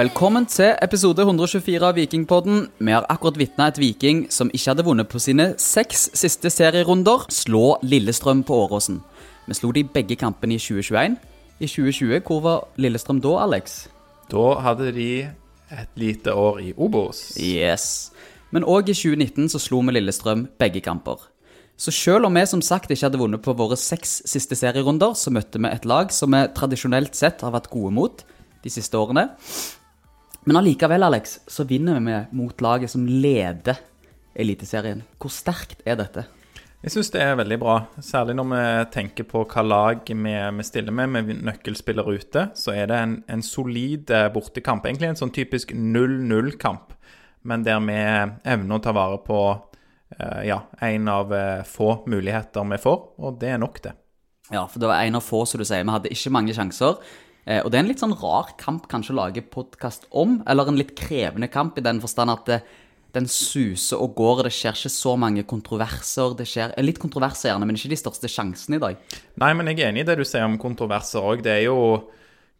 Velkommen til episode 124 av Vikingpodden. Vi har akkurat vitna et Viking som ikke hadde vunnet på sine seks siste serierunder, slå Lillestrøm på Åråsen. Vi slo de begge kampene i 2021. I 2020, hvor var Lillestrøm da, Alex? Da hadde de et lite år i Obos. Yes. Men òg i 2019 så slo vi Lillestrøm begge kamper. Så selv om vi som sagt ikke hadde vunnet på våre seks siste serierunder, så møtte vi et lag som vi tradisjonelt sett har vært gode mot de siste årene. Men allikevel, Alex, så vinner vi mot laget som leder Eliteserien. Hvor sterkt er dette? Jeg syns det er veldig bra. Særlig når vi tenker på hva lag vi, vi stiller med med nøkkelspillere ute. Så er det en, en solid eh, bortekamp. Egentlig en sånn typisk 0-0-kamp. Men der vi evner å ta vare på uh, ja, en av uh, få muligheter vi får, og det er nok, det. Ja, for det var en av få, som du sier. Vi hadde ikke mange sjanser. Eh, og det er en litt sånn rar kamp kanskje å lage podkast om, eller en litt krevende kamp i den forstand at det, den suser og går, og det skjer ikke så mange kontroverser. Det skjer litt kontroverser gjerne, men ikke de største sjansene i dag. Nei, men jeg er enig i det du sier om kontroverser òg. Det er jo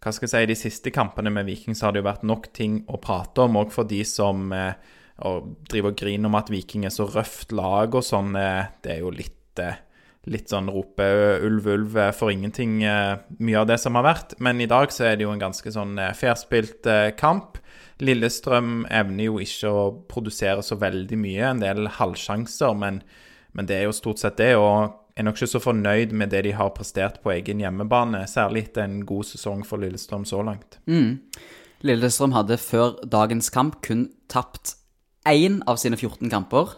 hva skal jeg si, De siste kampene med Viking så har det jo vært nok ting å prate om, òg for de som eh, driver og griner om at Viking er så røft lag og sånn. Eh, det er jo litt eh, litt sånn rope ulv, ulv for ingenting, mye av det som har vært. Men i dag så er det jo en ganske sånn fairspilt kamp. Lillestrøm evner jo ikke å produsere så veldig mye, en del halvsjanser, men, men det er jo stort sett det. Og er nok ikke så fornøyd med det de har prestert på egen hjemmebane, særlig etter en god sesong for Lillestrøm så langt. Mm. Lillestrøm hadde før dagens kamp kun tapt én av sine 14 kamper.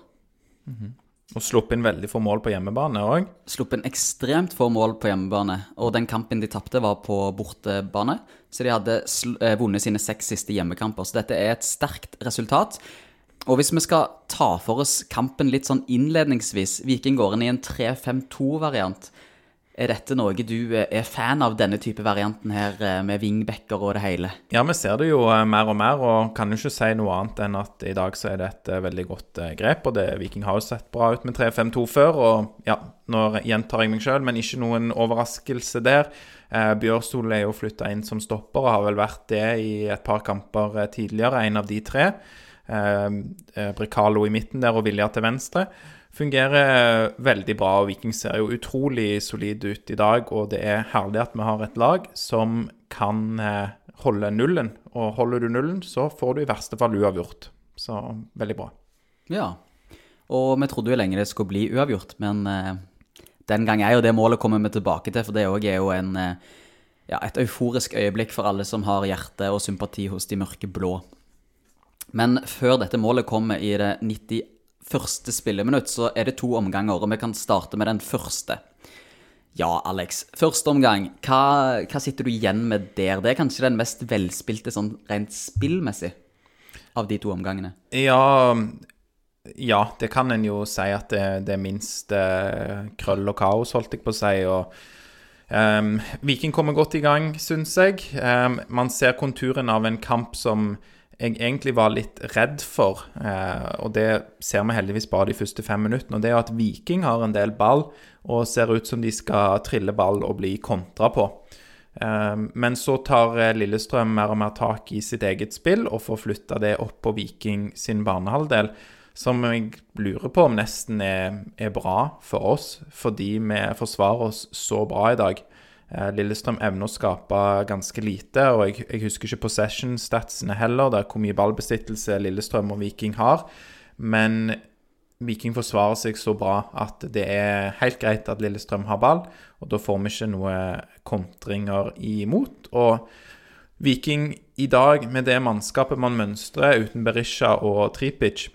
Mm -hmm. Og sluppet inn veldig få mål på hjemmebane òg? Sluppet inn ekstremt få mål på hjemmebane. Og den kampen de tapte, var på bortebane. Så de hadde eh, vunnet sine seks siste hjemmekamper. Så dette er et sterkt resultat. Og hvis vi skal ta for oss kampen litt sånn innledningsvis Viking går inn i en 3-5-2-variant. Er dette noe du er fan av, denne type varianten her, eh, med vingbekker og det hele? Ja, vi ser det jo eh, mer og mer, og kan jo ikke si noe annet enn at i dag så er det et eh, veldig godt grep. Og det, Viking har jo sett bra ut med 3-5-2 før, og ja, nå gjentar jeg meg sjøl, men ikke noen overraskelse der. Eh, Bjørstol er jo flytta inn som stopper, og har vel vært det i et par kamper tidligere, en av de tre. Eh, Brekalo i midten der og Vilja til venstre fungerer veldig bra. og Viking ser jo utrolig solid ut i dag. Og det er herlig at vi har et lag som kan eh, holde nullen. Og holder du nullen, så får du i verste fall uavgjort. Så veldig bra. Ja. Og vi trodde jo lenge det skulle bli uavgjort, men eh, den gang er jo det målet kommer vi tilbake til, for det òg er jo en, eh, ja, et euforisk øyeblikk for alle som har hjerte og sympati hos de mørke blå. Men før dette målet kommer i det 91. spilleminutt, så er det to omganger, og vi kan starte med den første. Ja, Alex. Første omgang, hva, hva sitter du igjen med der? Det er kanskje den mest velspilte sånn rent spillmessig av de to omgangene? Ja, ja det kan en jo si at det, det er minst uh, krøll og kaos, holdt jeg på å si. og um, Viking kommer godt i gang, syns jeg. Um, man ser konturen av en kamp som jeg egentlig var litt redd for, eh, og det ser vi heldigvis bare de første fem minuttene, og det er at Viking har en del ball og ser ut som de skal trille ball og bli kontra på. Eh, men så tar eh, Lillestrøm mer og mer tak i sitt eget spill og får flytta det opp på Viking sin banehalvdel. Som jeg lurer på om nesten er, er bra for oss, fordi vi forsvarer oss så bra i dag. Eh, Lillestrøm evner å skape ganske lite, og jeg, jeg husker ikke possession-statsene heller, der hvor mye ballbesittelse Lillestrøm og Viking har. Men Viking forsvarer seg så bra at det er helt greit at Lillestrøm har ball, og da får vi ikke noe kontringer imot. Og Viking i dag, med det mannskapet man mønstrer uten Berisha og Tripic,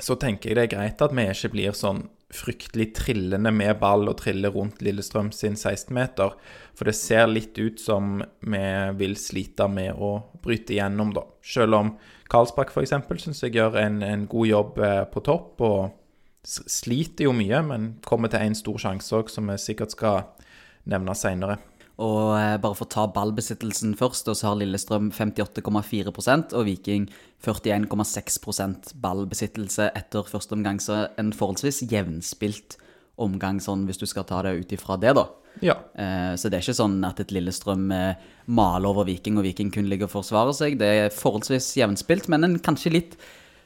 så tenker jeg det er greit at vi ikke blir sånn fryktelig trillende med ball og triller rundt Lillestrøm sin 16-meter. For det ser litt ut som vi vil slite med å bryte igjennom, da. Selv om Karlsbakk f.eks. syns jeg gjør en, en, god jobb eh, på topp. og sliter jo mye, men kommer til en stor sjanse òg, som vi sikkert skal nevne seinere. Og eh, bare for å ta ballbesittelsen først, så har Lillestrøm 58,4% og Viking 41,6% ballbesittelse etter første omgang. Så en forholdsvis jevnspilt omgang, sånn hvis du skal ta det ut ifra det, da. Ja. Eh, Så det er ikke sånn at et Lillestrøm eh, maler over Viking, og Viking kun ligger og forsvarer seg. Det er forholdsvis jevnspilt, men en kanskje litt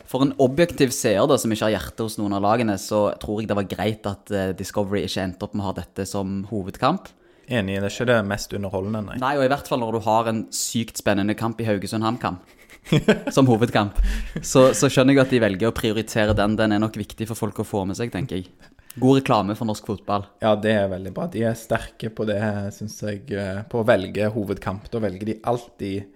For en objektiv seer da, som ikke har hjerte hos noen av lagene, så tror jeg det var greit at Discovery ikke endte opp med å ha dette som hovedkamp. Enig, det er ikke det mest underholdende, nei. Nei, og i hvert fall når du har en sykt spennende kamp i Haugesund HamKam som hovedkamp, så, så skjønner jeg at de velger å prioritere den. Den er nok viktig for folk å få med seg, tenker jeg. God reklame for norsk fotball. Ja, det er veldig bra. De er sterke på det, syns jeg. eh, På å velge hovedkamp. Da velger de alltid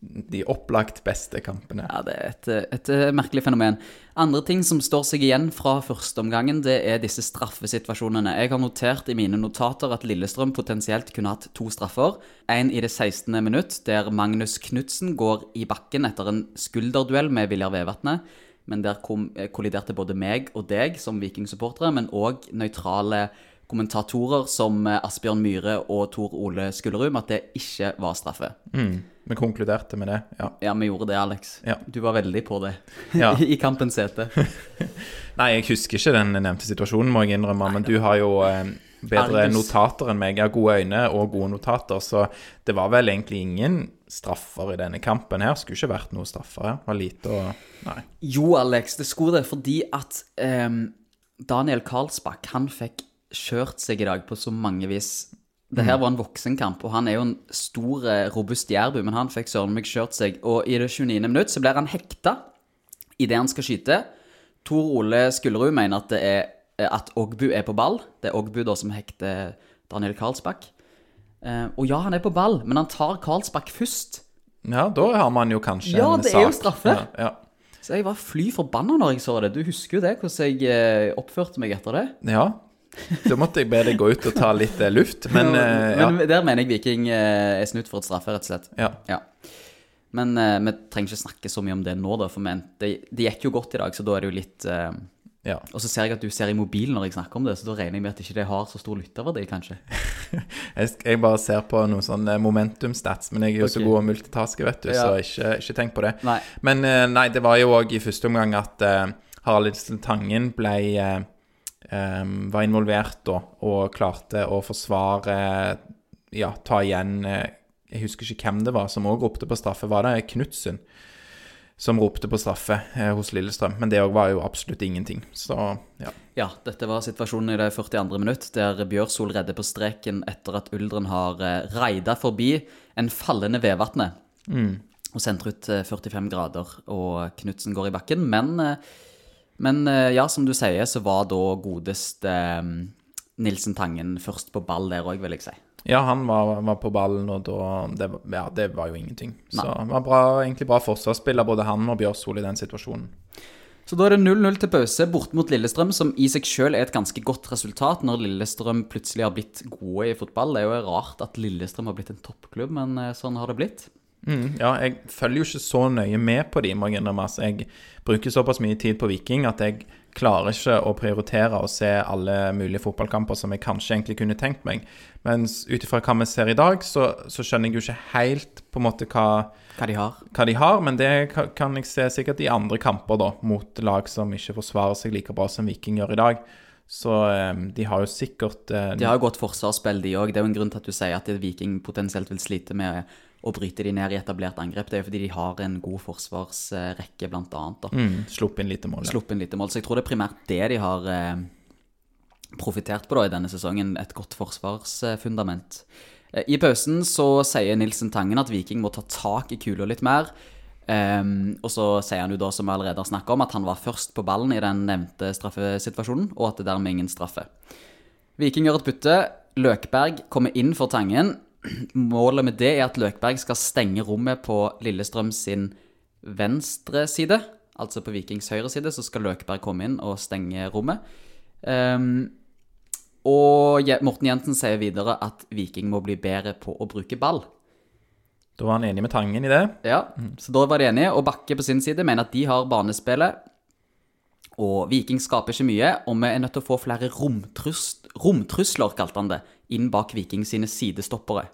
de opplagt beste kampene. Ja, det er et, et, eh, merkelig fenomen. Andre ting som står seg igjen fra førsteomgangen, det er disse straffesituasjonene. Jeg har notert i mine notater at Lillestrøm potensielt kunne hatt to straffer. En i det 16. minutt, der Magnus Knutsen går i bakken etter en skulderduell med Viljar Vevatnet. Men der kom, eh, kolliderte både meg og deg som Viking-supportere, men òg nøytrale kommentatorer som eh, Asbjørn Myhre og Tor Ole Skullerud, med at det ikke var straffe. Mm. Vi konkluderte med det, ja. Ja, vi gjorde det, Alex. Ja. Du var veldig på det Ja. i kampens sete. Nei, jeg husker ikke den nevnte situasjonen, må jeg innrømme, men du har jo eh, bedre Argus. notater enn meg. Jeg har gode øyne og gode notater, så det var vel egentlig ingen straffer i denne kampen her. Skulle ikke vært noe straffer her. Var lite å Nei. Jo, Alex, det skulle det, fordi at eh, Daniel Karlsbakk, han fikk kjørt seg i dag på så mange vis. Det her var en voksenkamp, og han er jo en stor, eh, robust jærbu, men han fikk søren meg kjørt seg. Og i det 29. minutt så blir han hekta idet han skal skyte. Tor Ole Skullerud mener at det er eh, at Ogbu er på ball. Det er Ogbu da som hekter Daniel Karlsbakk. Eh, og ja, han er på ball, men han tar Karlsbakk først. Ja, da har man jo kanskje Ja, en det er jo straffe. Ja, ja. Så jeg var fly forbanna når jeg så det. Du husker jo det, hvordan jeg oppførte meg etter det. ja. Da måtte jeg be deg gå ut og ta litt eh, luft, men eh, ja. Men der mener jeg Viking eh, er snudd for et straffe, rett og slett. ja. Ja. Men vi trenger ikke snakke så mye om det nå, da, for men, det, det gikk jo godt i dag, så da er det jo litt uh, ja. Og så ser jeg at du ser i mobilen når jeg snakker om det, så da regner jeg med at ikke det har så stor lytterverdi, kanskje. Jeg, bare ser på noen sånne momentum-stats, men jeg er jo så god å multitaske, vet du, Ja. så ikke, ikke tenk på det. Nei. Men nei, det var jo òg i første omgang at uh, Harald Tangen ble em, var involvert da, og klarte å forsvare Ja, ta igjen eh, Jeg husker ikke hvem det var som òg ropte på straffe. Var det Knutsen som ropte på straffe eh, hos Lillestrøm? Men det òg var jo absolutt ingenting. Så ja. Ja, dette var situasjonen i det 42. minutt, der Bjørsol redder på streken etter at Uldren har reida forbi en fallende Vevatnet. Og sentrer ut eh, 45 grader, og Knutsen går i bakken. Men, eh, men eh, ja, som du sier, så var da godeste eh, Nilsen Tangen først på ball der òg, vil jeg si. Ja, han var, var på ballen, og da det, Ja, det var jo ingenting. Så Nei. det var bra, egentlig bra forsvarsspiller, både han og Bjørsol, i den situasjonen. Så da er det 0-0 til pause bort mot Lillestrøm, som i seg sjøl er et ganske godt resultat når Lillestrøm plutselig har blitt gode i fotball. Det er jo rart at Lillestrøm har blitt en toppklubb, men eh, sånn har det blitt. Mm, ja, jeg følger jo ikke så nøye med på de, må jeg innrømme. Altså, jeg bruker såpass mye tid på Viking at jeg klarer ikke å prioritere å se alle mulige fotballkamper som jeg kanskje egentlig kunne tenkt meg. Mens ut ifra hva vi ser i dag, så, så skjønner jeg jo ikke helt på en måte hva, Hva de har. hva de har, men det kan jeg se sikkert i andre kamper, da, mot lag som ikke forsvarer seg like bra som Viking gjør i dag. Så eh, de har jo sikkert eh, De har jo godt forsvarsspill, de òg. Det er jo en grunn til at du sier at Viking potensielt vil slite med å bryte de ned i etablert angrep. Det er jo fordi de har en god forsvarsrekke, blant annet. Da. mm, slupp inn lite mål. ja. Inn lite mål. Så jeg tror det er primært det de har eh, profitert på da i denne sesongen. Et godt forsvarsfundament. Eh, I pausen så sier Nilsen Tangen at Viking må ta tak i kula litt mer. Um, og så sier han jo da, som vi allerede har snakket om, at han var først på ballen i den nevnte straffesituasjonen, og at det dermed er ingen straffe. Viking gjør et bytte. Løkberg kommer inn for Tangen. Målet med det er at Løkberg skal stenge rommet på Lillestrøm sin venstre side. Altså på Vikings høyre side så skal Løkberg komme inn og stenge rommet. Um, og Morten Jensen sier videre at Viking må bli bedre på å bruke ball. Da var han enig med Tangen i det. Ja, så da var de enige. Og Bakke på sin side mener at de har banespillet. Og Viking skaper ikke mye, og vi er nødt til å få flere romtrus romtrusler, kalte han det, inn bak Viking sine sidestoppere.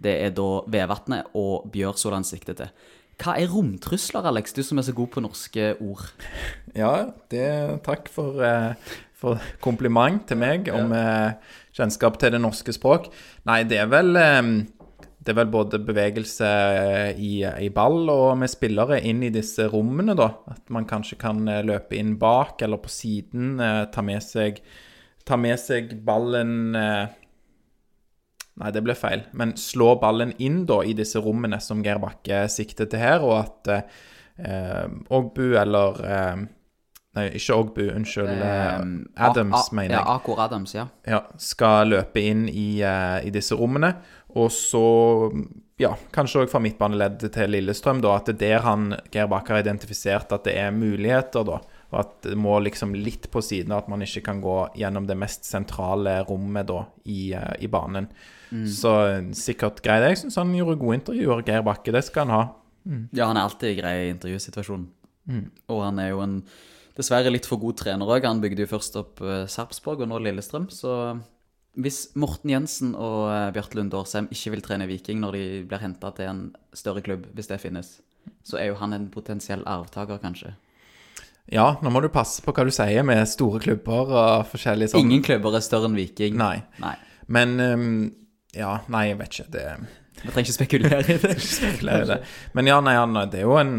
Det er da Vevatnet og Bjørsol han sikter til. Hva er romtrusler, Alex, du som er så god på norske ord? Ja, det, takk for, eh, for kompliment til meg om ja. kjennskap til det norske språk. Nei, det er vel eh, Det er vel både bevegelse eh, i, i ball og med spillere inn i disse rommene, da. At man kanskje kan eh, løpe inn bak eller på siden, eh, ta med seg Ta med seg ballen eh, Nei, det ble feil. Men slå ballen inn da i disse rommene som Geir Bakke sikter til her, og at eh, Ogbu eller eh, Nei, ikke Ogbu, unnskyld. Eh, Um, Adams, mener jeg. Ja, Akor Adams, ja. Ja, skal løpe inn i, eh, i disse rommene. Og så, ja, kanskje òg fra midtbaneleddet til Lillestrøm, da, at det er der han, Geir Bakke, har identifisert at det er muligheter, da. Og at det må liksom litt på siden av at man ikke kan gå gjennom det mest sentrale rommet da i, eh, i banen. Så sikkert sikkert greit. Jeg syns han gjorde gode intervjuer, Geir Bakke. Det skal han ha. Ja, han er alltid grei i intervjusituasjonen. Mm. Og han er jo en dessverre litt for god trener òg. Han bygde jo først opp uh, Sarpsborg og nå Lillestrøm. Så hvis Morten Jensen og Bjarte Lunde Årsheim ikke vil trene Viking når de blir henta til en større klubb, hvis det finnes, så er jo han en potensiell arvtaker, kanskje. Ja, nå må du passe på hva du sier med store klubber og forskjellige sånn. Ingen klubber er større enn Viking. Nei. Nei. Men um, Ja, nei, jeg vet ikke. Det Vi trenger ikke spekulere i det. spekulere i det. Men ja, nei, Anna, det er jo en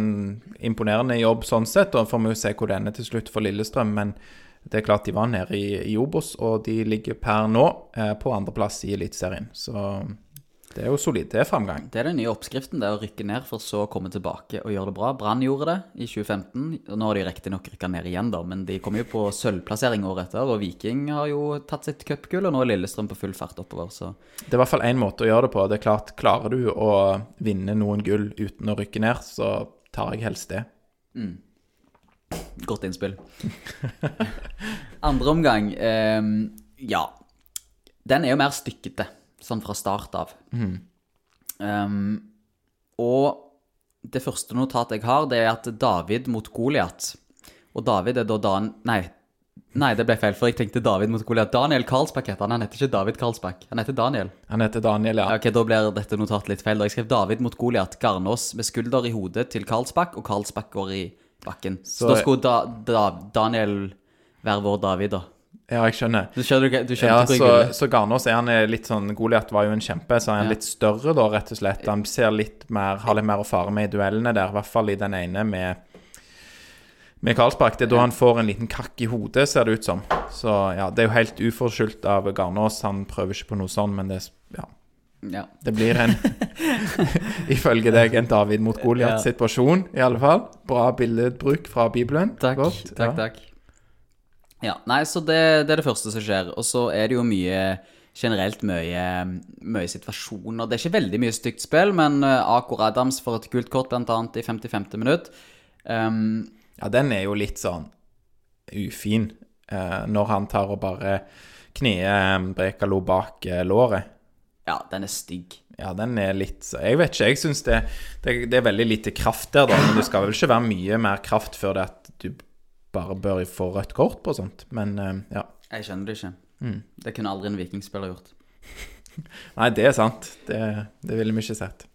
imponerende jobb sånn sett, og får vi jo se hvor det ender til slutt for Lillestrøm. Men det er klart de var nede i, i Obos, og de ligger per nå eh, på andreplass i Eliteserien. Så det er jo solid. Det er framgang. Det er den nye oppskriften, det er å rykke ned for så å komme tilbake og gjøre det bra. Brann gjorde det i 2015. og Nå har de riktignok rykka ned igjen, da, men de kom jo på sølvplassering året etter. Og Viking har jo tatt sitt cupgull, og nå er Lillestrøm på full fart oppover. Så Det er i hvert fall én måte å gjøre det på. Det er klart, Klarer du å vinne noen gull uten å rykke ned, så tar jeg helst det. godt innspill. Andre omgang, eh, ja. Den er jo mer stykkete, sånn fra start av. Um, og det første notatet jeg har, det er at David mot Goliat Og David er da Dan... Nei, nei, det ble feil, for jeg tenkte David mot Goliat. Daniel Karlsbakk heter han. Han heter ikke David Karlsbakk. Han heter Daniel. Han heter Daniel, ja. Ja, Ok, Da blir dette notatet litt feil. da. Jeg skrev David mot Goliat. Garnås med skulder i hodet til Karlsbakk, og Karlsbakk går i bakken. Så, Så- da skulle da, da, Daniel være vår David, da. Ja, jeg skjønner. Du skjønner, du Ja, skjønte hvor jeg så, så Garnås er han litt sånn Goliat var jo en kjempe, så han er Ja. litt større da, rett og slett. Han ser litt mer, har litt mer å fare med i duellene der, i hvert fall i den ene med med Karlsbakk. Det er da han får en liten kakk i hodet, ser det ut som. Så ja, det er jo helt uforskyldt av Garnås. Han prøver ikke på noe sånn, men det, ja, Ja. det blir en Ifølge deg en David mot Goliat-situasjon, i alle fall. Bra billedbruk fra Bibelen. Takk, Godt, takk, ja. takk. Ja, nei, så det, det er det første som skjer. Og så er det jo mye generelt mye, mye situasjoner. Det er ikke veldig mye stygt spill, men uh, Akor Adams får et gult kort bl.a. i 50-50 minutt. Um, Ja, den er jo litt sånn ufin, uh, når han tar og bare knier eh, Brekalo bak uh, låret. ja, den er stygg. Ja, den er litt så Jeg vet ikke, jeg syns det, det, det er veldig lite kraft der, da. Men det skal vel ikke være mye mer kraft før det at du bare bør få rødt kort på sånt. Men eh, ja. Jeg skjønner det ikke. Det kunne aldri en vikingspiller gjort. Nei, det er sant. Det, det ville vi ikke sett.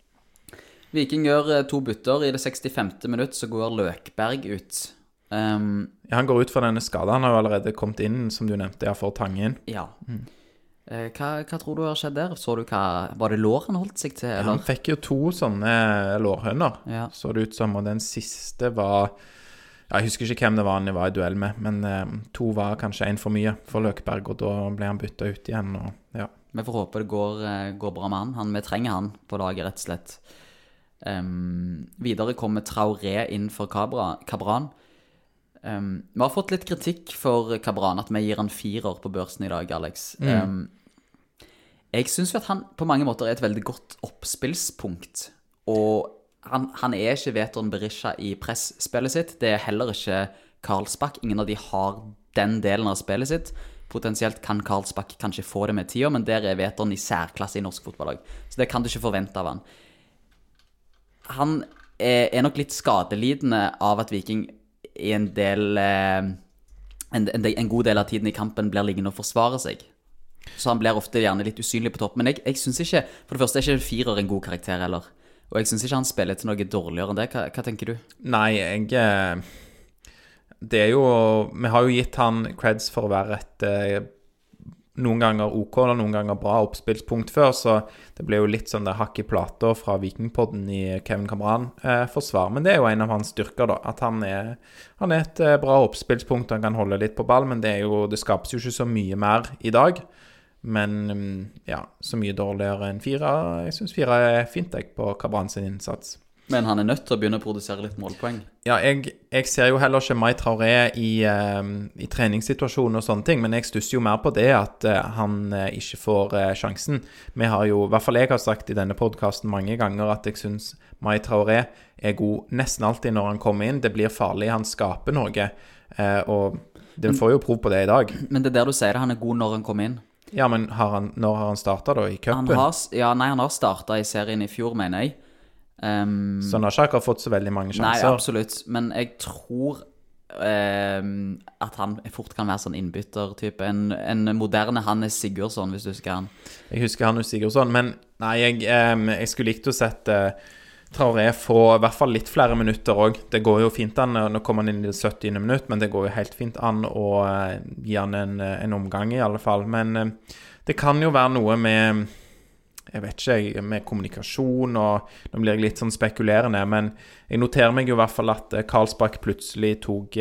Viking gjør eh, to bytter. I det 65. minutt så går Løkberg ut. Um, Ja, Han går ut for denne skada. Han har jo allerede kommet inn, som du nevnte, ja, for Tangen. ja. Mm. hva, hva tror du har skjedd der? Så du hva Var det lår han holdt seg til, Eller? Han fikk jo to sånne lårhøner, Ja. så det ut som. Og den siste var Jeg husker ikke hvem det var han var i duell med, men eh, to var kanskje én for mye for Løkberg, og da ble han bytta ut igjen. Og, ja. Vi får håpe det går, eh, går bra med han. han. Vi trenger han på laget, rett og slett. Um, videre kommer Traoré inn for Cabra, Cabran. Um, vi har fått litt kritikk for Cabran, at vi gir han firer på børsen i dag, Alex. Um, jeg syns at han på mange måter er et veldig godt oppspillspunkt. Og han, han er ikke Veton Berisha i presspillet sitt. Det er heller ikke Karlsbakk. Ingen av de har den delen av spillet sitt. Potensielt kan Karlsbakk kanskje få det med tida, men der er Veton i særklasse i norsk fotballag. Så det kan du ikke forvente av han. Han er, er nok litt skadelidende av at Viking i en del eh, en, en, en god del av tiden i kampen blir liggende og forsvare seg. Så han blir ofte gjerne litt usynlig på topp. Men jeg, jeg syns ikke For det første er ikke firer en god karakter heller. Og jeg syns ikke han spiller til noe dårligere enn det. Hva, hva tenker du? Nei, jeg eh, det er jo Vi har jo gitt han creds for å være et eh, noen ganger OK og noen ganger bra oppspillspunkt før, så det ble jo litt sånn det hakk i plata fra Vikingpodden i Kevin Kamran-forsvar. Men det er jo en av hans styrker, da. At han er, han er et eh, bra oppspillspunkt. Han kan holde litt på ball, men det, jo, det skapes jo ikke så mye mer i dag. Men mm, ja, så mye dårligere enn fire. Jeg syns fire er fint, jeg, på Kabran sin innsats. Men han er nødt til å begynne å produsere litt målpoeng. Ja, jeg, jeg ser jo heller ikke Mai Traoré i, eh, i treningssituasjonen og sånne ting, men jeg stusser jo mer på det at eh, han eh, ikke får eh, sjansen. Vi har jo, i hvert fall jeg har sagt i denne podkasten mange ganger at jeg syns Mai Traoré er god nesten alltid når han kommer inn. Det blir farlig, han skaper noe. og den får jo prov på det i dag. Men det er der du sier det, han er god når han kommer inn. Ja, men har han, når har han starta, da? I Han cupen? ja, nei, han har starta i serien i fjor, mener jeg. Um, Så han har ikke akkurat fått så veldig mange sjanser? nei, absolutt. Men jeg tror um, at han fort kan være sånn innbyttertype. En, en moderne Hannes Sigurdsson, hvis du husker han. Jeg husker Hannes Sigurdsson, men nei, jeg, um, jeg skulle likt å sette Traoré få i hvert fall litt flere minutter òg. Det går jo fint an, nå kommer han inn i det 70. minutt, men det går jo helt fint an å eh, gi han en, eh, en omgang, i alle fall. Men eh, det kan jo være noe med jeg vet ikke, med kommunikasjon og Nå blir jeg litt sånn spekulerende, men jeg noterer meg jo i hvert fall at Karlsbakk plutselig tok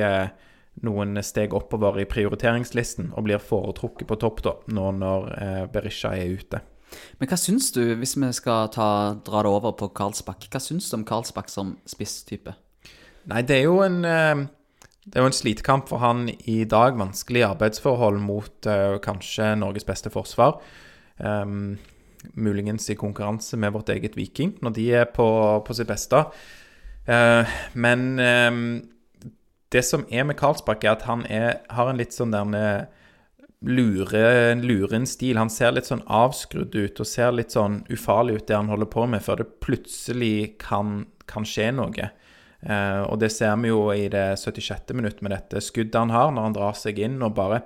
noen steg oppover i prioriteringslisten og blir foretrukket på topp da, nå når Berisha er ute. Men hva syns du, hvis vi skal ta, dra det over på Karlsbakk, hva syns du om Karlsbakk som spisstype? Nei, det er jo en eh, det er jo en slitekamp for han i dag. Vanskelige arbeidsforhold mot uh, kanskje Norges beste forsvar. Um, muligens i konkurranse med vårt eget Viking, når de er på, på sitt beste. Uh, men um, det som er med Karlsbakk, er at han er, har en litt sånn der eh, lure, en stil. Han ser litt sånn avskrudd ut og ser litt sånn ufarlig ut det han holder på med, før det plutselig kan, kan skje noe. Eh, og det ser vi jo i det 76. minutt med dette skuddet han har, når han drar seg inn og bare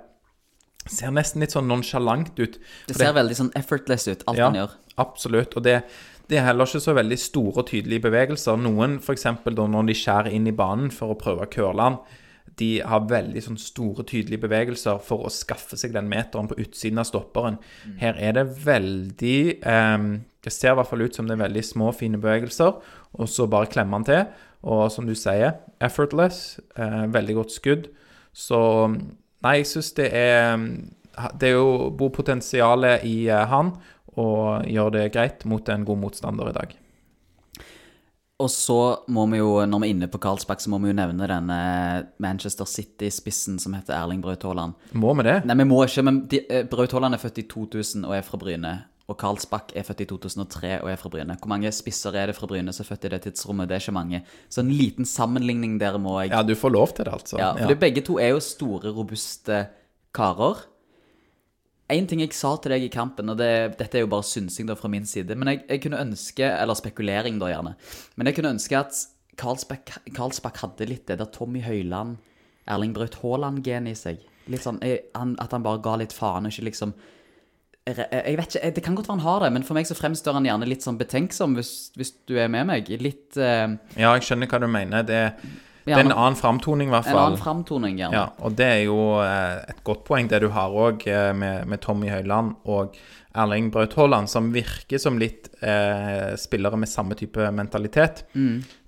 ser nesten litt sånn nonsjalant ut. Det ser ser veldig sånn effortless ut, alt Ja. han gjør. Absolutt. Og det, det er heller ikke så veldig store og tydelige bevegelser. Noen, f.eks. når de skjærer inn i banen for å prøve å curle han, de har veldig sånn store, tydelige bevegelser for å skaffe seg den meteren på utsiden av stopperen. Her er det veldig eh, Det ser i hvert fall ut som det er veldig små, fine bevegelser, og så bare klemmer han til. Og som du sier, effortless. Eh, veldig godt skudd. Så Nei, jeg syns det er Det er jo bopotensialet i eh, han, og gjør det greit mot en god motstander i dag. Og så må vi jo, når vi er inne på Karlsbakk, så må vi jo nevne denne Manchester City-spissen som heter Erling Braut Haaland. Må vi det? Nei, vi må ikke, men de, eh, Braut Haaland er født i 2000 og er fra Bryne. Og Karlsbakk er født i 2003 og er fra Bryne. Hvor mange spisser er det fra Bryne som er født i det tidsrommet? Det er ikke mange. Så en liten sammenligning der må jeg Ja, du får lov til det, altså. Ja, for begge to er jo store, robuste karer. En ting jeg sa til deg i kampen, og det, dette er jo bare synsing da fra min side, men jeg, jeg kunne ønske, eller spekulering da gjerne, men jeg kunne ønske at Karlsbakk, hadde litt det der Tommy Høiland, Erling Braut Haaland-genet i seg. Litt sånn, eh, At han bare ga litt faen, ikke liksom jeg jeg vet ikke, Det kan godt være han har det, men for meg så fremstår han gjerne litt sånn betenksom, hvis, hvis du er med meg. Litt uh... Ja, jeg skjønner hva du mener. Det, det er en annen framtoning, i hvert fall. en annen framtoning, gjerne. Ja, og det er jo eh, et godt poeng, det du har òg med, med Tommy Høiland og Erling Braut Haaland, som virker som litt eh, spillere med samme type mentalitet.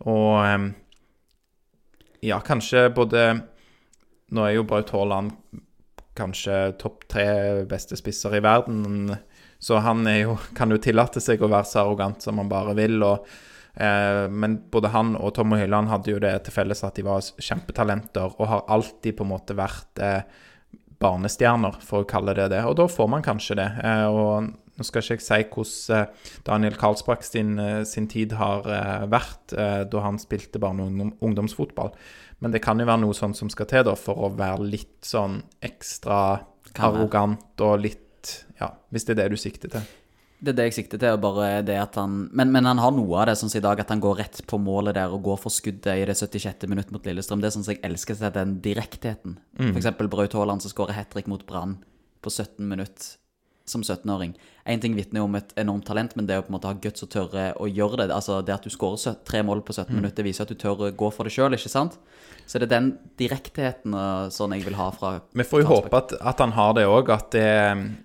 Og eh, ja, kanskje både Nå er jo Braut Haaland kanskje topp tre beste spisser i verden, så han jo, kan jo tillate seg å være så arrogant som han bare vil. og Eh, men både han og Tom og Høiland hadde jo det til felles at de var kjempetalenter og har alltid på en måte vært eh, barnestjerner, for å kalle det det. Og da får man kanskje det. Eh, og nå skal ikke jeg si hvordan eh, Daniel Karlsbakk sin, eh, sin tid har eh, vært eh, da han spilte barne- og ungdomsfotball. Men det kan jo være noe sånt som skal til da, for å være litt sånn ekstra arrogant og litt Ja, hvis det er det du sikter til. Det er det jeg sikter til, bare det at han men, men han har noe av det, sånn som i dag, at han går rett på målet der og går for skuddet i det 76. minutt mot Lillestrøm. Det er sånn som jeg elsker den direktheten. For eksempel Braut Haaland som skårer hat trick mot Brann på 17 minutt. Som 17-åring. Én ting vitner om et enormt talent, men det å på en måte ha guts og tørre å gjøre det Altså det at du skårer tre mål på 17 minutter, viser at du tør å gå for det sjøl, ikke sant? Så det er den direktheten sånn jeg vil ha fra Vi får jo håpe at, at han har det òg, at det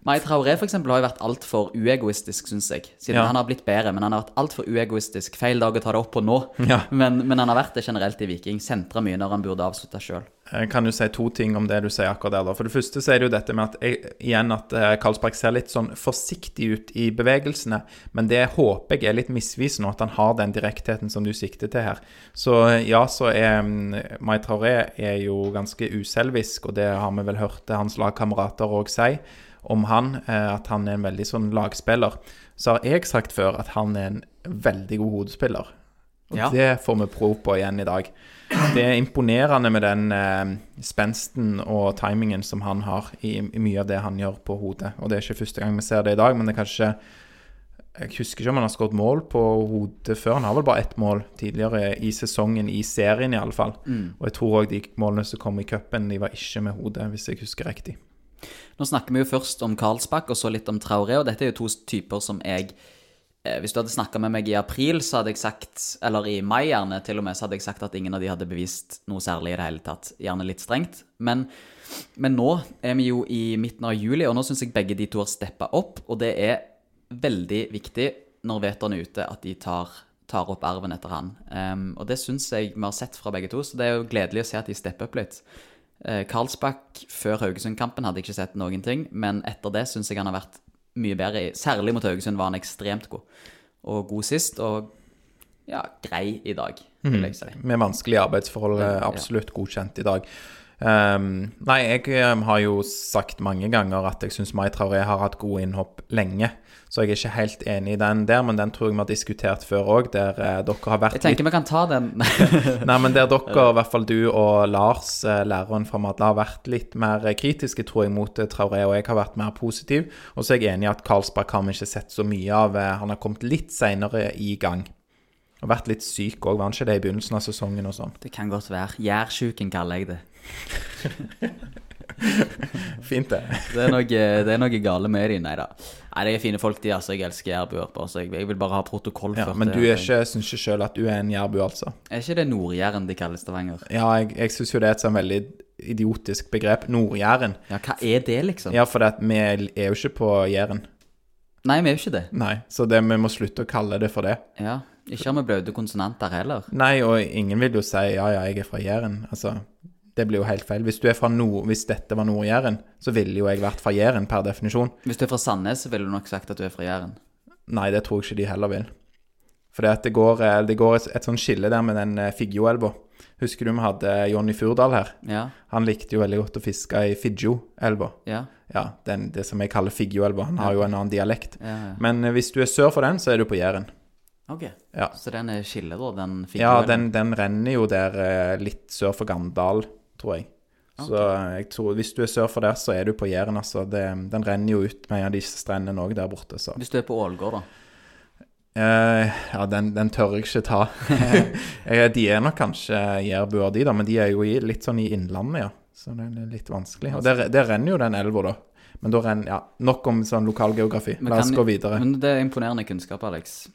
Mai Traoré for eksempel, har jo vært altfor uegoistisk, syns jeg. Siden Ja. han har blitt bedre, men han har vært altfor uegoistisk. Feil dag å ta det opp på nå. Ja. Men, men han har vært det generelt i Viking. Sentra mye når han burde avslutta sjøl. Jeg kan jo si to ting om det du sier akkurat der. da. For det første så er det jo dette med at jeg, igjen at eh, Karlsberg ser litt sånn forsiktig ut i bevegelsene. Men det håper jeg er litt misvisende, at han har den direktheten som du sikter til her. Så eh, ja, så er mm, Mai Traoré er jo ganske uselvisk, og det har vi vel hørt hans lagkamerater òg si om han, eh, at han er en veldig sånn lagspiller. Så har jeg sagt før at han er en veldig god hodespiller. Og Ja. det får vi prov på igjen i dag. Det er imponerende med den eh, spensten og timingen som han har i, i mye av det han gjør på hodet. Og det er ikke første gang vi ser det i dag, men det er kanskje Jeg husker ikke om han har skåret mål på hodet før. Han har vel bare ett mål tidligere i sesongen, i serien i alle fall. Og jeg tror òg de målene som kom i cupen, de var ikke med hodet, hvis jeg husker riktig. Nå snakker vi jo først om Karlsbakk og så litt om Traoré, og dette er jo to typer som jeg Hvis du hadde snakka med meg i april, så hadde jeg sagt, eller i mai gjerne til og med, så hadde jeg sagt at ingen av de hadde bevist noe særlig i det hele tatt. Gjerne litt strengt. Men, men nå er vi jo i midten av juli, og nå syns jeg begge de to har steppa opp, og det er veldig viktig når Veton er ute, at de tar, tar opp arven etter han. Um, og det syns jeg vi har sett fra begge to, så det er jo gledelig å se at de stepper opp litt. Eh, Karlsbakk før Haugesund-kampen hadde jeg ikke sett noen ting, men etter det syns jeg han har vært mye bedre. i- Særlig mot Haugesund var han ekstremt god. Og god sist, og ja, grei i dag, vil jeg si. Med vanskelige arbeidsforhold, eh, absolutt godkjent i dag. Ehm, nei, jeg eh, har jo sagt mange ganger at jeg syns Mai Traoré har hatt gode innhopp lenge. Så jeg er ikke helt enig i den der, men den tror jeg vi har diskutert før òg, der eh, dere har vært Jeg tenker vi kan ta den. Nei, men der dere, i hvert fall du og Lars, eh, læreren fra Madla, har vært litt mer kritiske, tror jeg, mot eh, Traoré, og jeg har vært mer positiv. Og så er jeg enig i at Karlsberg har vi ikke sett så mye av. eh, Han har kommet litt seinere i gang. Og vært litt syk òg, var han ikke det i begynnelsen av sesongen og sånn? Det kan godt være. Gjærsjuken kaller jeg det. Fint, det. Det er noe, det er noe gale med dem. nei da. Nei, de er fine folk, de. altså. Jeg elsker jærbuer. jeg, jeg vil bare ha protokoll Ja, men du er ikke, syns ikke sjøl at du er en jærbu, altså? Er ikke det Nord-Jæren de kaller Stavanger? Ja, jeg, jeg syns jo det er et sånn veldig idiotisk begrep. Nord-Jæren. Ja, hva er det, liksom? Ja, for det vi er jo ikke på Jæren. Nei, vi er jo ikke det. Nei, så det, vi må slutte å kalle det for det. Ja, Ikke har vi blaute konsonanter heller. Nei, og ingen vil jo si ja, ja, jeg er fra Jæren. Altså, det blir jo helt feil. Hvis, nord, hvis dette var Nord-Jæren, så ville jo jeg vært fra Jæren per definisjon. Hvis du er fra Sandnes, så ville du nok sagt at du er fra Jæren. Nei, det tror jeg ikke de heller vil. For det, går, eh, det går et, et sånt skille der med den Figgjoelva. Husker du vi hadde Jonny Furdal her? Ja, Han likte jo veldig godt å fiske i Figgjo-elva. ja, Ja, den, det som jeg kaller Figgjoelva. Han har jo en annen dialekt. Men eh, hvis du er sør for den, så er du på Jæren. Ok. Ja. Så den er skille, da? Den fikk Ja, den, den renner jo der eh, litt sør for Gandal, tror jeg. Så eh, jeg tror, hvis du er sør for der, så er du på Jæren, altså. Det, den renner jo ut med en av disse strendene òg der borte, så Hvis du er på Ålgård, da? Uh, Ja, den, den tør jeg ikke ta. De er nok kanskje jærbuer, de, da, men de er jo i, litt sånn i innlandet, ja. Så det er litt vanskelig. Og der, der renner jo den elva, da. Men da renner Ja, nok om sånn. Vi La oss gå videre. Men det er imponerende kunnskap, Alex.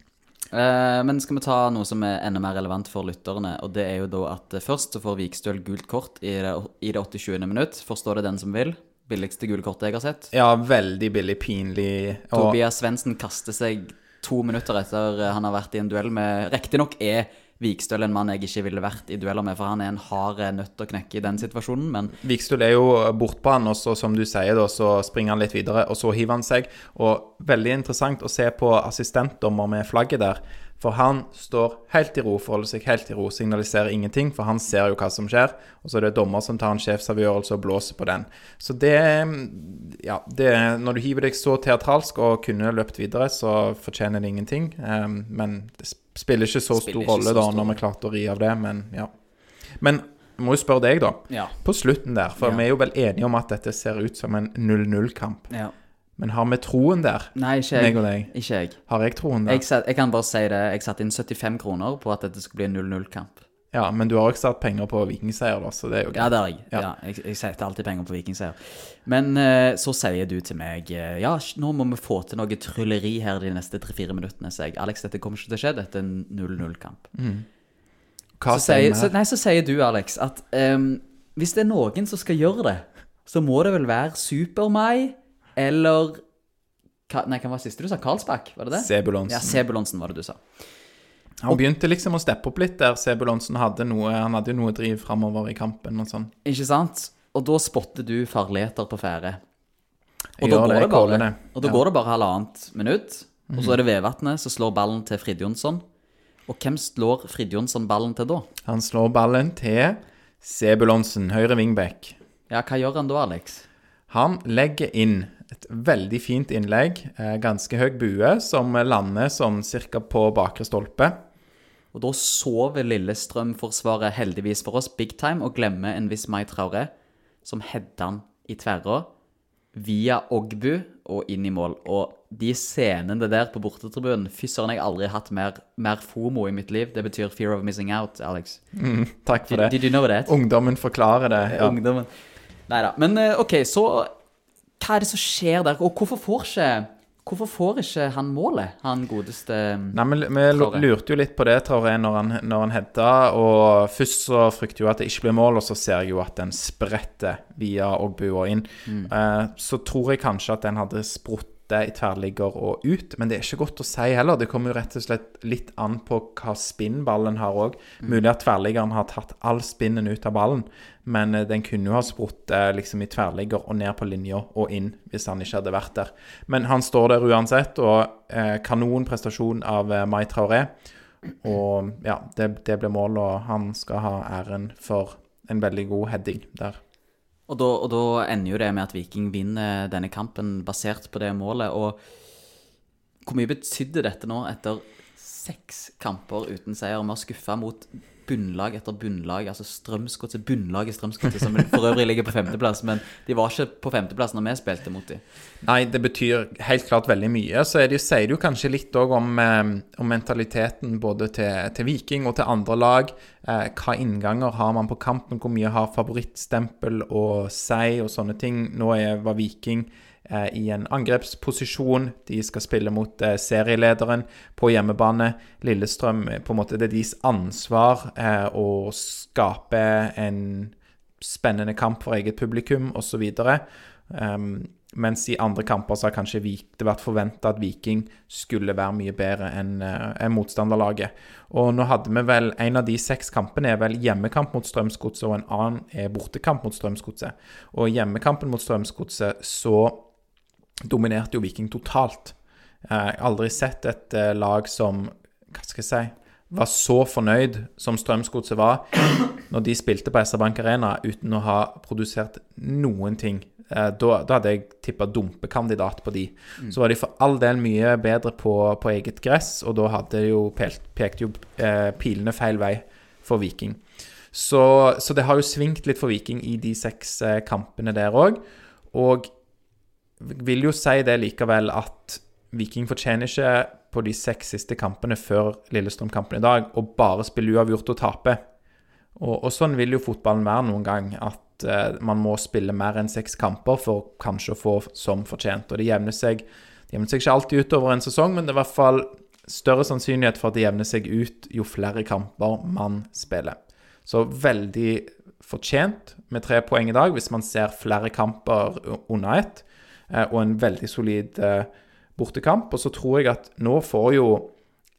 Eh, men skal vi ta noe som er enda mer relevant for lytterne? Og det er jo da at eh, først så får Vikstøl gult kort i det, i det 87. minutt. Forstår det den som vil. Billigste gule kortet jeg har sett. Ja, veldig billig, pinlig og Tobias Svendsen kaster seg to minutter etter eh, han har vært i en duell med Riktignok er Vikstøl en mann jeg ikke ville vært i dueller med, for han er en hard nøtt å knekke i den situasjonen, men Vikstøl er jo bortpå han, og så som du sier, da, så springer han litt videre, og så hiver han seg. Og veldig interessant å se på assistentdommer med flagget der. For han står helt i ro, forholder seg helt i ro, signaliserer ingenting, for han ser jo hva som skjer. Og så er det dommer som tar en sjefsavgjørelse og blåser på den. Så det Ja, det, når du hiver deg så teatralsk og kunne løpt videre, så fortjener det ingenting. Um, men det spiller ikke så Spiller stor rolle da, når vi klarte å ri av det, men ja. Men jeg må jo spørre deg, da. ja. På slutten der, for Ja. vi er jo vel enige om at dette ser ut som en 0-0-kamp. ja. Men har vi troen der? Nei, ikke jeg. og deg. Ikke jeg. Har jeg troen der? Jeg, jeg kan bare si det. Jeg satte inn 75 kroner på at dette skulle bli en 0-0-kamp. Ja, men du har også satt penger på vikingseier, da, så det er jo Ja, det har jeg. Ja. Ja. jeg, jeg setter alltid penger på vikingseier. Men eh, så sier du til meg eh, Ja, nå må vi få til noe trylleri her de neste tre-fire minuttene. Så jeg, Alex, dette kommer ikke til å skje. Dette er en 0-0-kamp. Hva Så, sier du? så, nei, så sier du, Alex, at um, hvis det er noen som skal gjøre det, så må det vel være Super-Mai eller Nei, hva var det siste du sa? Karlsbakk, var det det? Sebulonsen. Ja, Sebulonsen var det du sa. Han begynte liksom å steppe opp litt der. Sebulonsen hadde noe Han hadde jo noe driv framover i kampen og sånn. Ikke sant? Og da spotter du farligheter på ferde. Og da, går det, bare, det. og da Ja. går det bare halvannet minutt, og så er det Vevatnet som slår ballen til Fridjonsson. Og hvem slår Fridjonsson ballen til da? Han slår ballen til Sebulonsen, høyre wingback. Ja, hva gjør han da, Alex? Han legger inn et veldig fint innlegg, eh, ganske høy bue, som lander sånn cirka på bakre stolpe. Og da sover Lillestrøm-forsvaret heldigvis for oss big time og glemmer en viss Mai Traoré, som header han i tverra via Ogbu og inn i mål. Og de scenene der på bortetribunen Fy søren, jeg har aldri hatt mer, mer FOMO i mitt liv. Det betyr fear of missing out, Alex. Takk for Did, det. did you know that? Ungdommen forklarer det. Ja. Ungdommen. Nei da. Men eh, OK, så Hva er det som skjer der? Og hvorfor får ikke Hvorfor får ikke han målet, han godeste Nei, men Vi lurte jo litt på det, Traoré, når han, når han hedda. Og først så frykter jeg at det ikke blir mål, og så ser jeg jo at den spretter via og og inn. Eh, så tror jeg kanskje at den hadde spruttet i tverrligger og ut, men det er ikke godt å si heller. Det kommer jo rett og slett litt an på hva spinn ballen har òg. Mulig at tverrliggeren har tatt all spinnen ut av ballen, men eh, den kunne jo ha spruttet liksom i tverrligger og ned på linja og inn hvis han ikke hadde vært der. Men han står der uansett, og eh, kanonprestasjon av eh, Mai Traoré. Og ja, det, det ble mål, og han skal ha æren for en veldig god heading der. Og da, og da ender jo det med at Viking vinner denne kampen basert på det målet. Og hvor mye betydde dette nå etter seks kamper uten seier? Vi har skuffa mot bunnlag etter bunnlag, altså Strømsgodset, bunnlaget Strømsgodset, som for øvrig ligger på femteplass, men de var ikke på femteplass når vi spilte mot dem. Nei, det betyr helt klart veldig mye. Så det, sier det jo kanskje litt òg om, eh, om mentaliteten både til, til Viking og til andre lag. Eh, hva innganger har man på kampen? Hvor mye har favorittstempel å si og sånne ting? Nå er, var Viking i en angrepsposisjon. De skal spille mot eh, serielederen på hjemmebane. Lillestrøm, eh, på en måte, det er deres ansvar eh, å skape en spennende kamp for eget publikum osv. Um, mens i andre kamper så har kanskje det vært forventa at Viking skulle være mye bedre enn en motstanderlaget. Og nå hadde vi vel En av de seks kampene er vel hjemmekamp mot Strømsgodset, og en annen er bortekamp mot Strømsgodset. Og hjemmekampen mot Strømsgodset så dominerte jo Viking totalt. Eh, Jeg har aldri sett et eh, lag som Hva skal jeg si var så fornøyd som Strømsgodset var når de spilte på SR Bank Arena uten å ha produsert noen ting. Eh, Da, da hadde jeg tippa dumpekandidat på de. Så var de for all del mye bedre på, på eget gress, og da hadde jo pelt, pekte jo eh, pilene feil vei for Viking. Så, så det har jo svingt litt for Viking i de seks eh, kampene der òg. Og vil jo si det likevel at Viking fortjener ikke på de seks siste kampene før Lillestrøm-kampen i dag å bare spille uavgjort og tape. Og, og sånn vil jo fotballen være noen gang, at eh, man må spille mer enn seks kamper for kanskje å få som fortjent. Og det jevner seg, det jevner seg ikke alltid ut over en sesong, men det er i hvert fall større sannsynlighet for at det jevner seg ut jo flere kamper man spiller. Så veldig fortjent med tre poeng i dag, hvis man ser flere kamper under ett, og en veldig solid eh, bortekamp. Og så tror jeg at nå får jo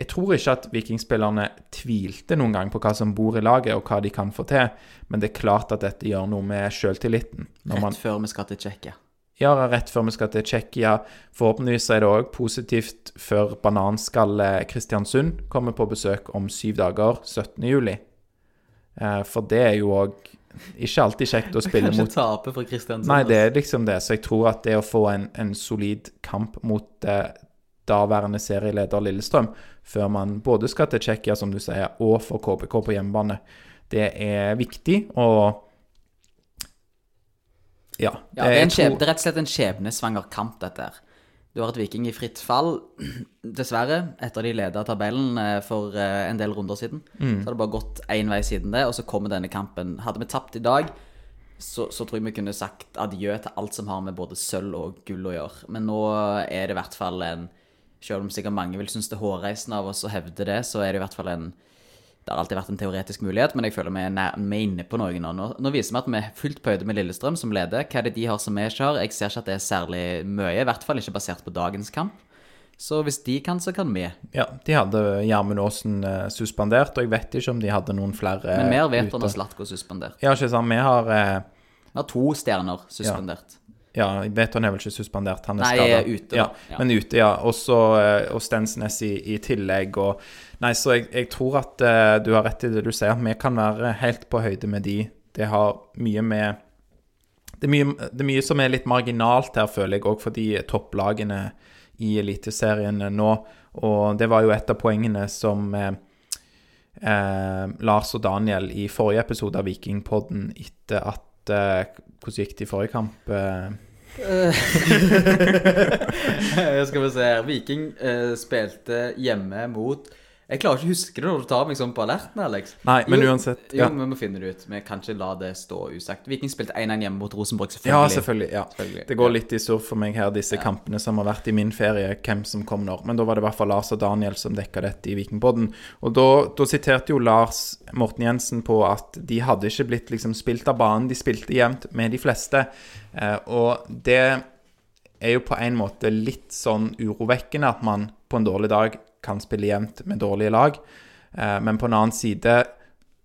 Jeg tror ikke at vikingspillerne tvilte noen gang på hva som bor i laget, og hva de kan få til, men det er klart at dette gjør noe med sjøltilliten. Rett før vi skal til Tsjekkia. ja, rett før vi skal til Tsjekkia. Forhåpentligvis er det òg positivt før bananskalle Kristiansund kommer på besøk om syv dager, 17. juli. Eh, For det er jo òg ikke alltid kjekt å spille mot tape for Kristiansund. Nei, det er liksom det. Så jeg tror at det å få en, en solid kamp mot eh, daværende serieleder Lillestrøm, før man både skal til Tsjekkia, som du sier, og for KBK på hjemmebane, det er viktig. Og ja. Ja, det er, tror- det er rett og slett en skjebnesvanger kamp, dette her. Du har et Viking i fritt fall, dessverre, etter de leda tabellen eh, for eh, en del runder siden. Så har det bare gått én vei siden det, og så kommer denne kampen. Hadde vi tapt i dag, så, så tror jeg vi kunne sagt adjø til alt som har med både sølv og gull å gjøre. Men nå er det i hvert fall en Selv om sikkert mange vil synes det er hårreisende av oss å hevde det, så er det i hvert fall en det har alltid vært en teoretisk mulighet, men jeg føler vi er, nær, vi er inne på noe nå. nå. Viser vi at vi er fullt på høyde med Lillestrøm, som leder. Hva er det de har som vi ikke har? Jeg ser ikke at det er særlig mye, i hvert fall ikke basert på dagens kamp. Så hvis de kan, så kan vi. Ja, de hadde Gjermund Aasen eh, suspendert, og jeg vet ikke om de hadde noen flere Men mer vet han at Slatko suspendert. Ja, ikke sant. Vi har eh, Vi har to stjerner suspendert. Ja, Veton er vel ikke suspendert, han er Nei, skadet. ute. Ja, Ja. Men ute, ja. Også, eh, og Stensnes i, i tillegg. Og, nei, så jeg, jeg tror at uh, du har rett i det du sier, vi kan være helt på høyde med de. Det har mye med det er, mye, det er mye som er litt marginalt her, føler jeg, òg for de topplagene i Eliteserien nå. Og det var jo et av poengene som eh, eh, Lars og Daniel i forrige episode av Vikingpodden etter at eh, Hvordan gikk det i forrige kamp? Eh, Skal vi se her. Viking eh, spilte hjemme mot Jeg klarer ikke å huske det når du tar meg sånn på alerten, Alex. Nei, men Jo, uansett, Jo, ja. vi må finne det ut. Vi kan ikke la det stå usagt. Viking spilte 1-1 hjemme mot Rosenborg, selvfølgelig. Ja, selvfølgelig. ja. Selvfølgelig. Det går litt i surr for meg her, disse kampene som har vært i min ferie, hvem som kom når. Men da var det i hvert fall Lars og Daniel som dekka dette i Vikingpodden. Og da, da siterte jo Lars Morten Jensen på at de hadde ikke blitt liksom spilt av banen, de spilte jevnt med de fleste. Eh, og det er jo på en måte litt sånn urovekkende at man på en dårlig dag kan spille jevnt med dårlige lag. Eh, men på en annen side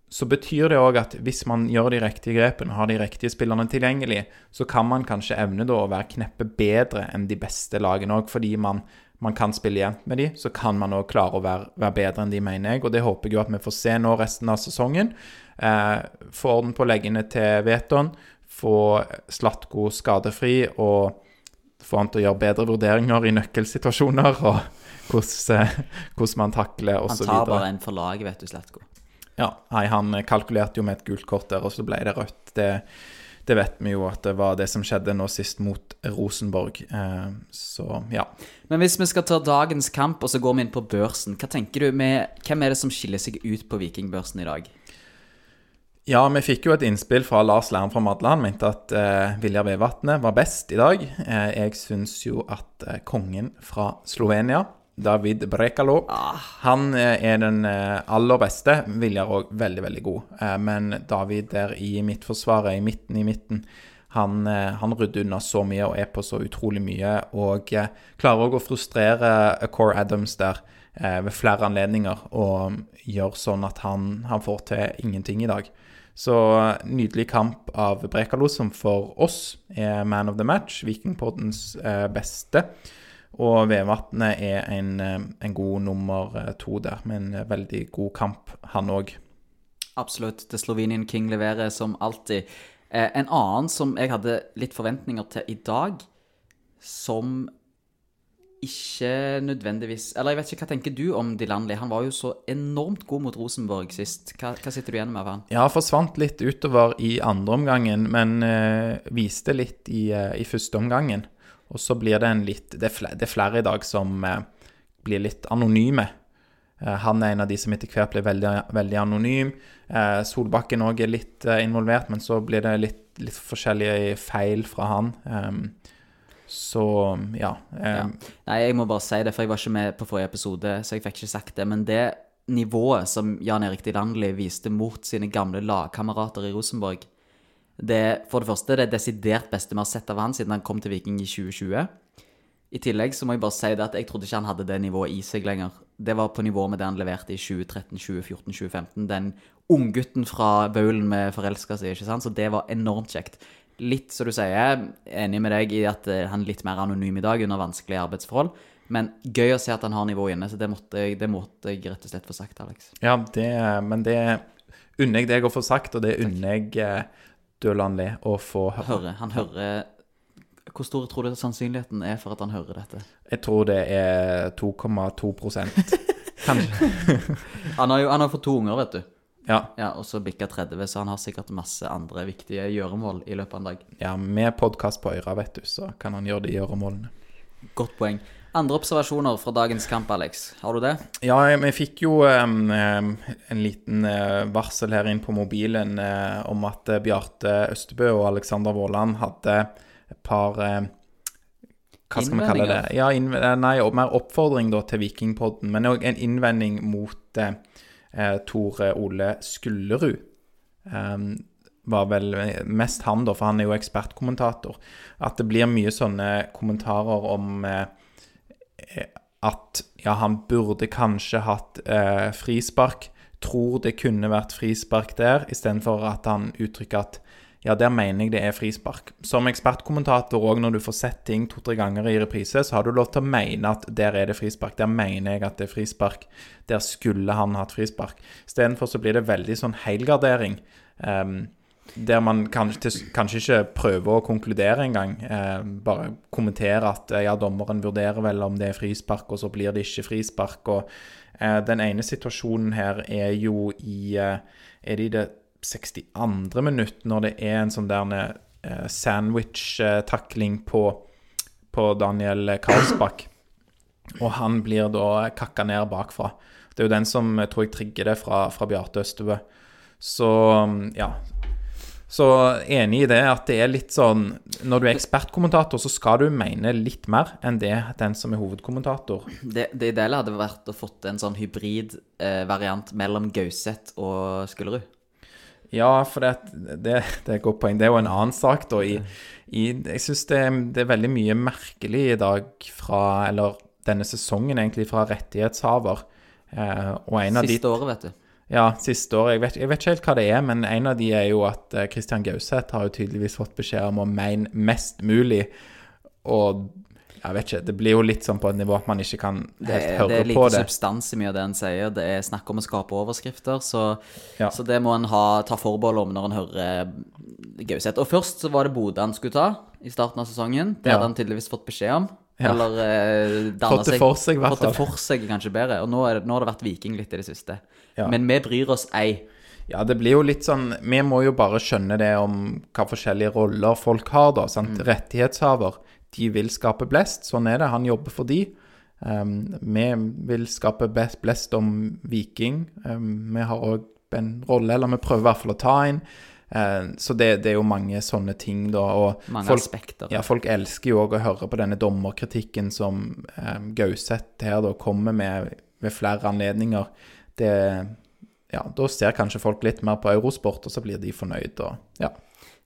så betyr det òg at hvis man gjør de riktige grepene, har de riktige spillerne tilgjengelig, så kan man kanskje evne da å være kneppet bedre enn de beste lagene òg, fordi man, man kan spille jevnt med de, så kan man òg klare å være, være bedre enn de, mener jeg. Og det håper jeg jo at vi får se nå resten av sesongen. Eh, få orden på leggene til Veton, få Slatko skadefri og få han til å gjøre bedre vurderinger i nøkkelsituasjoner og hvordan, eh, hvordan man takler Han osv. tar bare en for laget, vet du, Slatko. Ja, nei, han kalkulerte jo med et gult kort der, og så ble det rødt. Det, det vet vi jo at det var det som skjedde nå sist mot Rosenborg. Eh, så ja. Men hvis vi skal ta dagens kamp, og så går vi inn på børsen, hva tenker du med Hvem er det som skiller seg ut på Vikingbørsen i dag? Ja, vi fikk jo et innspill fra Lars Lern fra Madland. Han mente at eh, Viljar Vevatnet var best i dag. Eh, jeg syns jo at eh, kongen fra Slovenia, David Brekalo, han eh, er den eh, aller beste. Viljar òg veldig, veldig god. Eh, men David der i midtforsvaret, i midten i midten, han, han rydder unna så mye og er på så utrolig mye. Og klarer òg å frustrere Core Adams der ved flere anledninger og gjør sånn at han, han får til ingenting i dag. Så nydelig kamp av Brekalo, som for oss er man of the match, Vikingpoddens beste. Og Vevatnet er en, eh, en god nummer eh, to der, med en eh, veldig god kamp, han òg. Absolutt. The Slovenian King leverer som alltid. Eh, en annen som jeg hadde litt forventninger til i dag, som ikke nødvendigvis Eller jeg vet ikke, hva tenker du om Dilanli? Han var jo så enormt god mot Rosenborg sist. Hva, hva sitter du igjen med av han? Ja, forsvant litt utover i andre omgangen, men eh, viste litt i, i første omgangen. Og så blir det en litt Det er flere, det er flere i dag som eh, blir litt anonyme. Eh, han er en av de som etter hvert blir veldig, veldig anonym. Eh, Solbakken òg er litt eh, involvert, men så blir det litt, litt forskjellige feil fra han. Ehm, så ja. Ja. ehm, Nei, jeg må bare si det, for jeg var ikke med på forrige episode, så jeg fikk ikke sagt det. Men det nivået som Jan Erik Dilandli viste mot sine gamle lagkamerater i Rosenborg det, For det første, det er desidert beste vi har sett av han siden han kom til Viking i 2020. I tillegg så må jeg bare si det at jeg trodde ikke han hadde det nivået i seg lenger. Det var på nivå med det han leverte i 2013, 2014, 2015. Den unggutten fra Baulen med forelska i, ikke sant. Så det var enormt kjekt. Litt, som du sier, er enig med deg i at eh, han er litt mer anonym i dag under vanskelige arbeidsforhold. Men gøy å se at han har nivået inne, så det måtte, jeg, det måtte jeg rett og slett få sagt, Alex. Ja, det, men det unner jeg deg å få sagt, og det unner jeg Dølandli å få høre. Hører, han hører Hvor stor tror du sannsynligheten er for at han hører dette? Jeg tror det er 2,2% Kanskje. Han har jo han har fått to unger, vet du. Ja, Ja, Og så bikka 30, så han har sikkert masse andre viktige gjøremål i løpet av en dag. ja med podkast på øra, vet du, så kan han gjøre de gjøremålene. Godt poeng. Andre observasjoner fra dagens kamp, Alex. Har du det? Ja, vi fikk jo um, en liten uh, varsel her inn på mobilen uh, om at uh, Bjarte Østebø og Alexander Våland hadde et par Hva skal vi kalle det? Ja, nei, mer oppfordring da til Vikingpodden, men òg en innvending mot Tore Ole Skullerud. Um, var vel mest han, da, for han er jo ekspertkommentator. At det blir mye sånne kommentarer om eh, at ja, han burde kanskje hatt eh, frispark. Tror det kunne vært frispark der, istedenfor at han uttrykker at ja, der mener jeg det er frispark. Som ekspertkommentator òg, når du får sett ting to-tre ganger i reprise, så har du lov til å mene at der er det frispark. Der mener jeg at det er frispark. Der skulle han hatt frispark. Istedenfor så blir det veldig sånn helgardering. Um, der man kanskje, kanskje, ikke prøver å konkludere engang. Eh, bare kommentere at eh, ja, dommeren vurderer vel om det er frispark, og så blir det ikke frispark. og eh, Den ene situasjonen her er jo i eh, Er det i det 62. minutt, når det er en sånn der eh, sandwich-takling på, på, Daniel Karlsbakk. Og han blir da kakka ned bakfra. Det er jo den som jeg tror jeg trigger det fra, fra Bjarte Østebø. Så ja, så enig i det at det er litt sånn Når du er ekspertkommentator, så skal du mene litt mer enn det den som er hovedkommentator. Det, det ideelle hadde vært å fått en sånn hybridvariant eh, mellom Gauseth og Skullerud. Ja, for det, det, det, er et godt poeng. Det er jo en annen sak, da. I, i, jeg syns det, det, er veldig mye merkelig i dag fra Eller denne sesongen, egentlig, fra rettighetshaver. Eh, og en av Siste de, året, vet du. Ja, siste år. Jeg vet, jeg vet, ikke helt hva det er, men en av de er jo at Kristian eh, Gauseth har jo tydeligvis fått beskjed om å mene mest mulig. Og jeg vet ikke, det blir jo litt sånn på et nivå at man ikke kan helt høre på det. Det er lite substans i mye av det en sier. Det er snakk om å skape overskrifter. Så, ja. så det må en ha, ta forbehold om når en hører Gauseth. Og først så var det Bodø han skulle ta i starten av sesongen. Det ja. hadde han tydeligvis fått beskjed om. Ja. Eller eh, Fått det for seg, i hvert fall. Fått det for seg, kanskje bedre. Og nå, det, nå, har det vært Viking litt i det siste. Ja. Men vi bryr oss ei. Ja, det blir jo litt sånn Vi må jo bare skjønne det om hva forskjellige roller folk har, da. sant? Mm. Rettighetshaver. De vil skape blest. Sånn er det. Han jobber for de. Um, vi vil skape blest om Viking. Um, vi har òg en rolle, eller vi prøver i hvert fall å ta en. Eh, så det, det, er jo mange sånne ting, da. Og mange folk, aspekter. Ja, folk elsker jo òg å høre på denne dommerkritikken som eh, Gauseth her da kommer med ved flere anledninger. Det Ja, da ser kanskje folk litt mer på Eurosport, og så blir de fornøyd, og ja.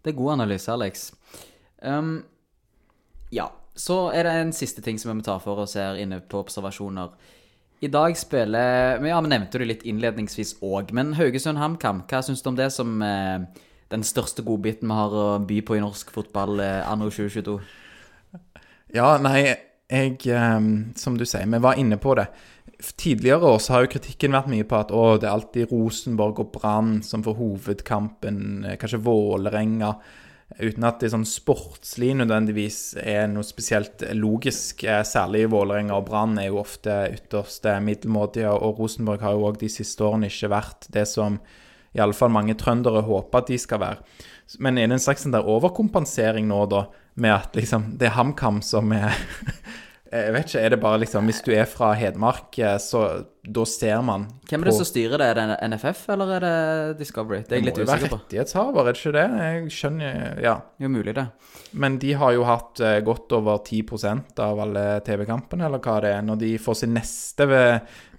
Det er god analyse, Alex. Um, ja, så er det en siste ting som vi må ta for oss her inne på observasjoner. I dag spiller Ja, vi nevnte det litt innledningsvis òg, men Haugesund-HamKam, hva syns du om det som eh, den største godbiten vi har å by på i norsk fotball eh, anno 2022? Ja, nei, jeg ehm, Som du sier, vi var inne på det. Tidligere år så har jo kritikken vært mye på at å, det er alltid Rosenborg og Brann som får hovedkampen, eh, kanskje Vålerenga. Uten at det sånn sportslig nødvendigvis er noe spesielt logisk. Eh, særlig Vålerenga og Brann er jo ofte ytterst middelmådige, og Rosenborg har jo òg de siste årene ikke vært det som iallfall mange trøndere håper at de skal være. Men er det en slags sånn der overkompensering nå, da, med at liksom det er HamKam som er Jeg vet ikke, er det bare liksom Hvis du er fra Hedmark, eh, så da ser man Hvem er det som styrer det? Er det NFF, eller er det Discovery? Det er jeg litt usikker på. Det må jo være rettighetshaver, er det ikke det? Jeg skjønner Ja. Jo, mulig det. Men de har jo hatt uh, godt over 10 av alle TV-kampene, eller hva det er. Når de får sin neste,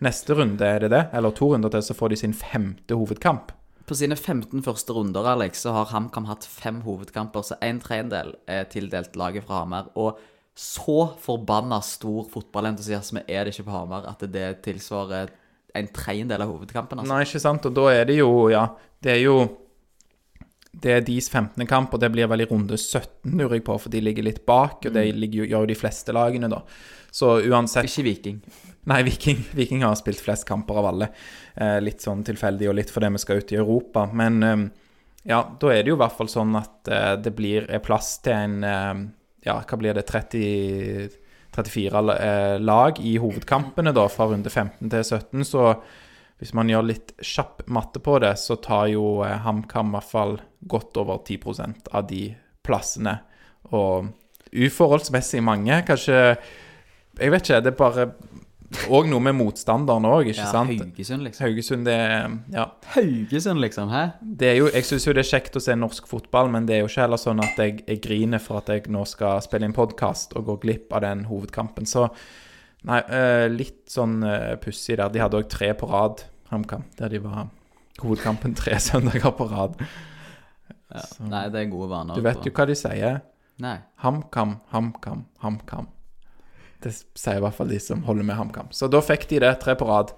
neste runde, er det det? Eller to runder til, så får de sin femte hovedkamp. På sine 15 første runder Alex, så har HamKam hatt fem hovedkamper, så en tredjedel er tildelt laget fra Hamar. Og så forbanna stor fotballentusiasme er det ikke på Hamar at det tilsvarer en tredjedel av hovedkampen. Altså. Nei, ikke sant. Og da er det jo Ja, det er jo Det er deres 15. kamp, og det blir vel i runde 17, lurer jeg på, for de ligger litt bak. Og det mm. ligger, gjør jo de fleste lagene, da. Så uansett Ikke Viking. Nei, Viking, Viking har spilt flest kamper av alle. Eh, litt sånn tilfeldig, og litt fordi vi skal ut i Europa. Men eh, ja, da er det jo i hvert fall sånn at eh, det blir plass til en eh, ja, hva blir det, 30, 34 eh, lag i hovedkampene da, fra runde 15 til 17. Så hvis man gjør litt kjapp matte på det, så tar jo eh, HamKam i hvert fall godt over 10% av de plassene. Og uforholdsmessig mange. Kanskje Jeg vet ikke, det er bare Og noe med motstanderen òg, ikke Ja, sant? Haugesund, liksom. Haugesund, det Ja. Haugesund, liksom, hæ? Det er jo, jeg syns jo det er kjekt å se norsk fotball, men det er jo ikke heller sånn at jeg, jeg griner for at jeg nå skal spille inn podkast og gå glipp av den hovedkampen. Så nei, eh, litt sånn uh, pussig der. De hadde òg tre på rad, HamKam, der de var hovedkampen tre søndager på rad. Ja. Nei, det er gode vaner. Du vet jo hva de sier. Nei. HamKam, HamKam, HamKam. Det sier i hvert fall de som holder med HamKam. Så da fikk de det, tre på rad.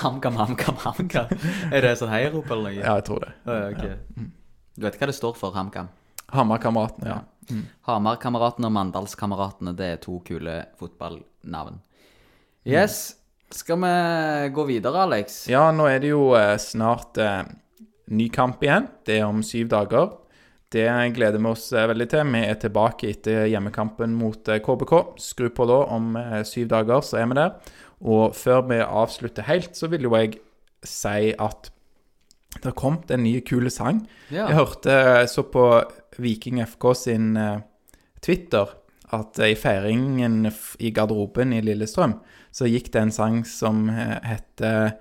HamKam, HamKam, HamKam. Er det sånn heiarop eller noe? Ja, jeg tror det. Ja, ok. Du vet hva det står for, HamKam? Hamarkameratene, ja. Hamarkameratene og Mandalskameratene, det er to kule fotballnavn. Yes. Skal vi gå videre, Alex? Ja, nå er det jo eh, snart eh, ny kamp igjen. Det er om syv dager. Det gleder vi oss eh, veldig til. Vi er tilbake etter hjemmekampen mot eh, KBK. Skru på da, om eh, syv dager så er vi der. Og før vi avslutter helt, så vil jo jeg si at det har kommet en ny kul sang. Ja. Jeg hørte så på Viking FK sin eh, Twitter at eh, i feiringen i garderoben i Lillestrøm, så gikk det en sang som eh, heter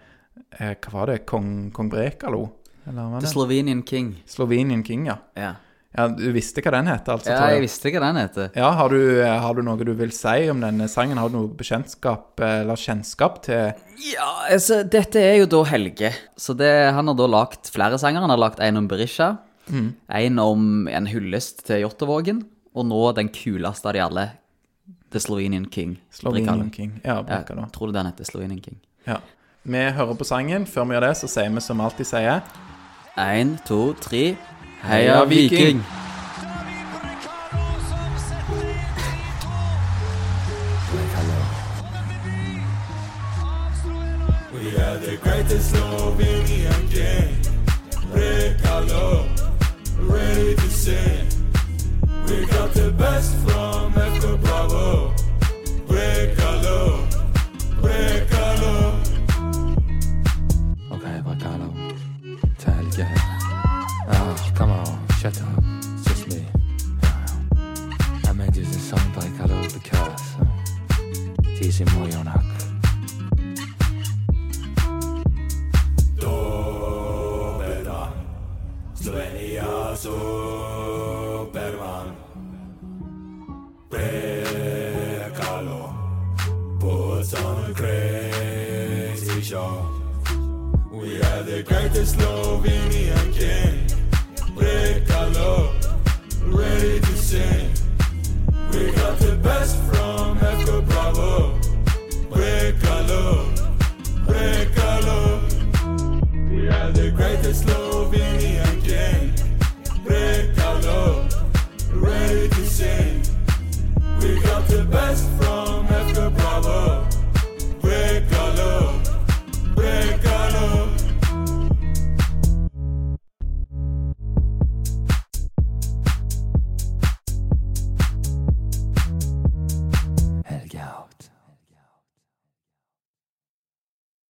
eh, Hva var det? Kong, Kong Brekalo? The? Slovenian King. Slovenian King, ja. Ja, ja. Du visste hva den heter, altså? ja jeg jeg. visste hva den heter. Ja, har du, eh, har du noe du vil si om denne sangen? Har du noe bekjentskap eh, eller kjennskap til Ja, altså, dette er jo da Helge. Så det, han har da lagt flere sanger. Han har lagt en om Berisha, en om en hyllest til Jåttåvågen, og nå den kuleste av de alle, The Slovenian King. Slovenian King? Ja, Ja, tror du den heter Slovenian King? Ja. Vi hører på sangen. Før vi gjør det, så sier vi som alltid sier Én, to, tre. Heia Viking! We are the greatest Slovenian. Rekalo, ready to sing. We got the best from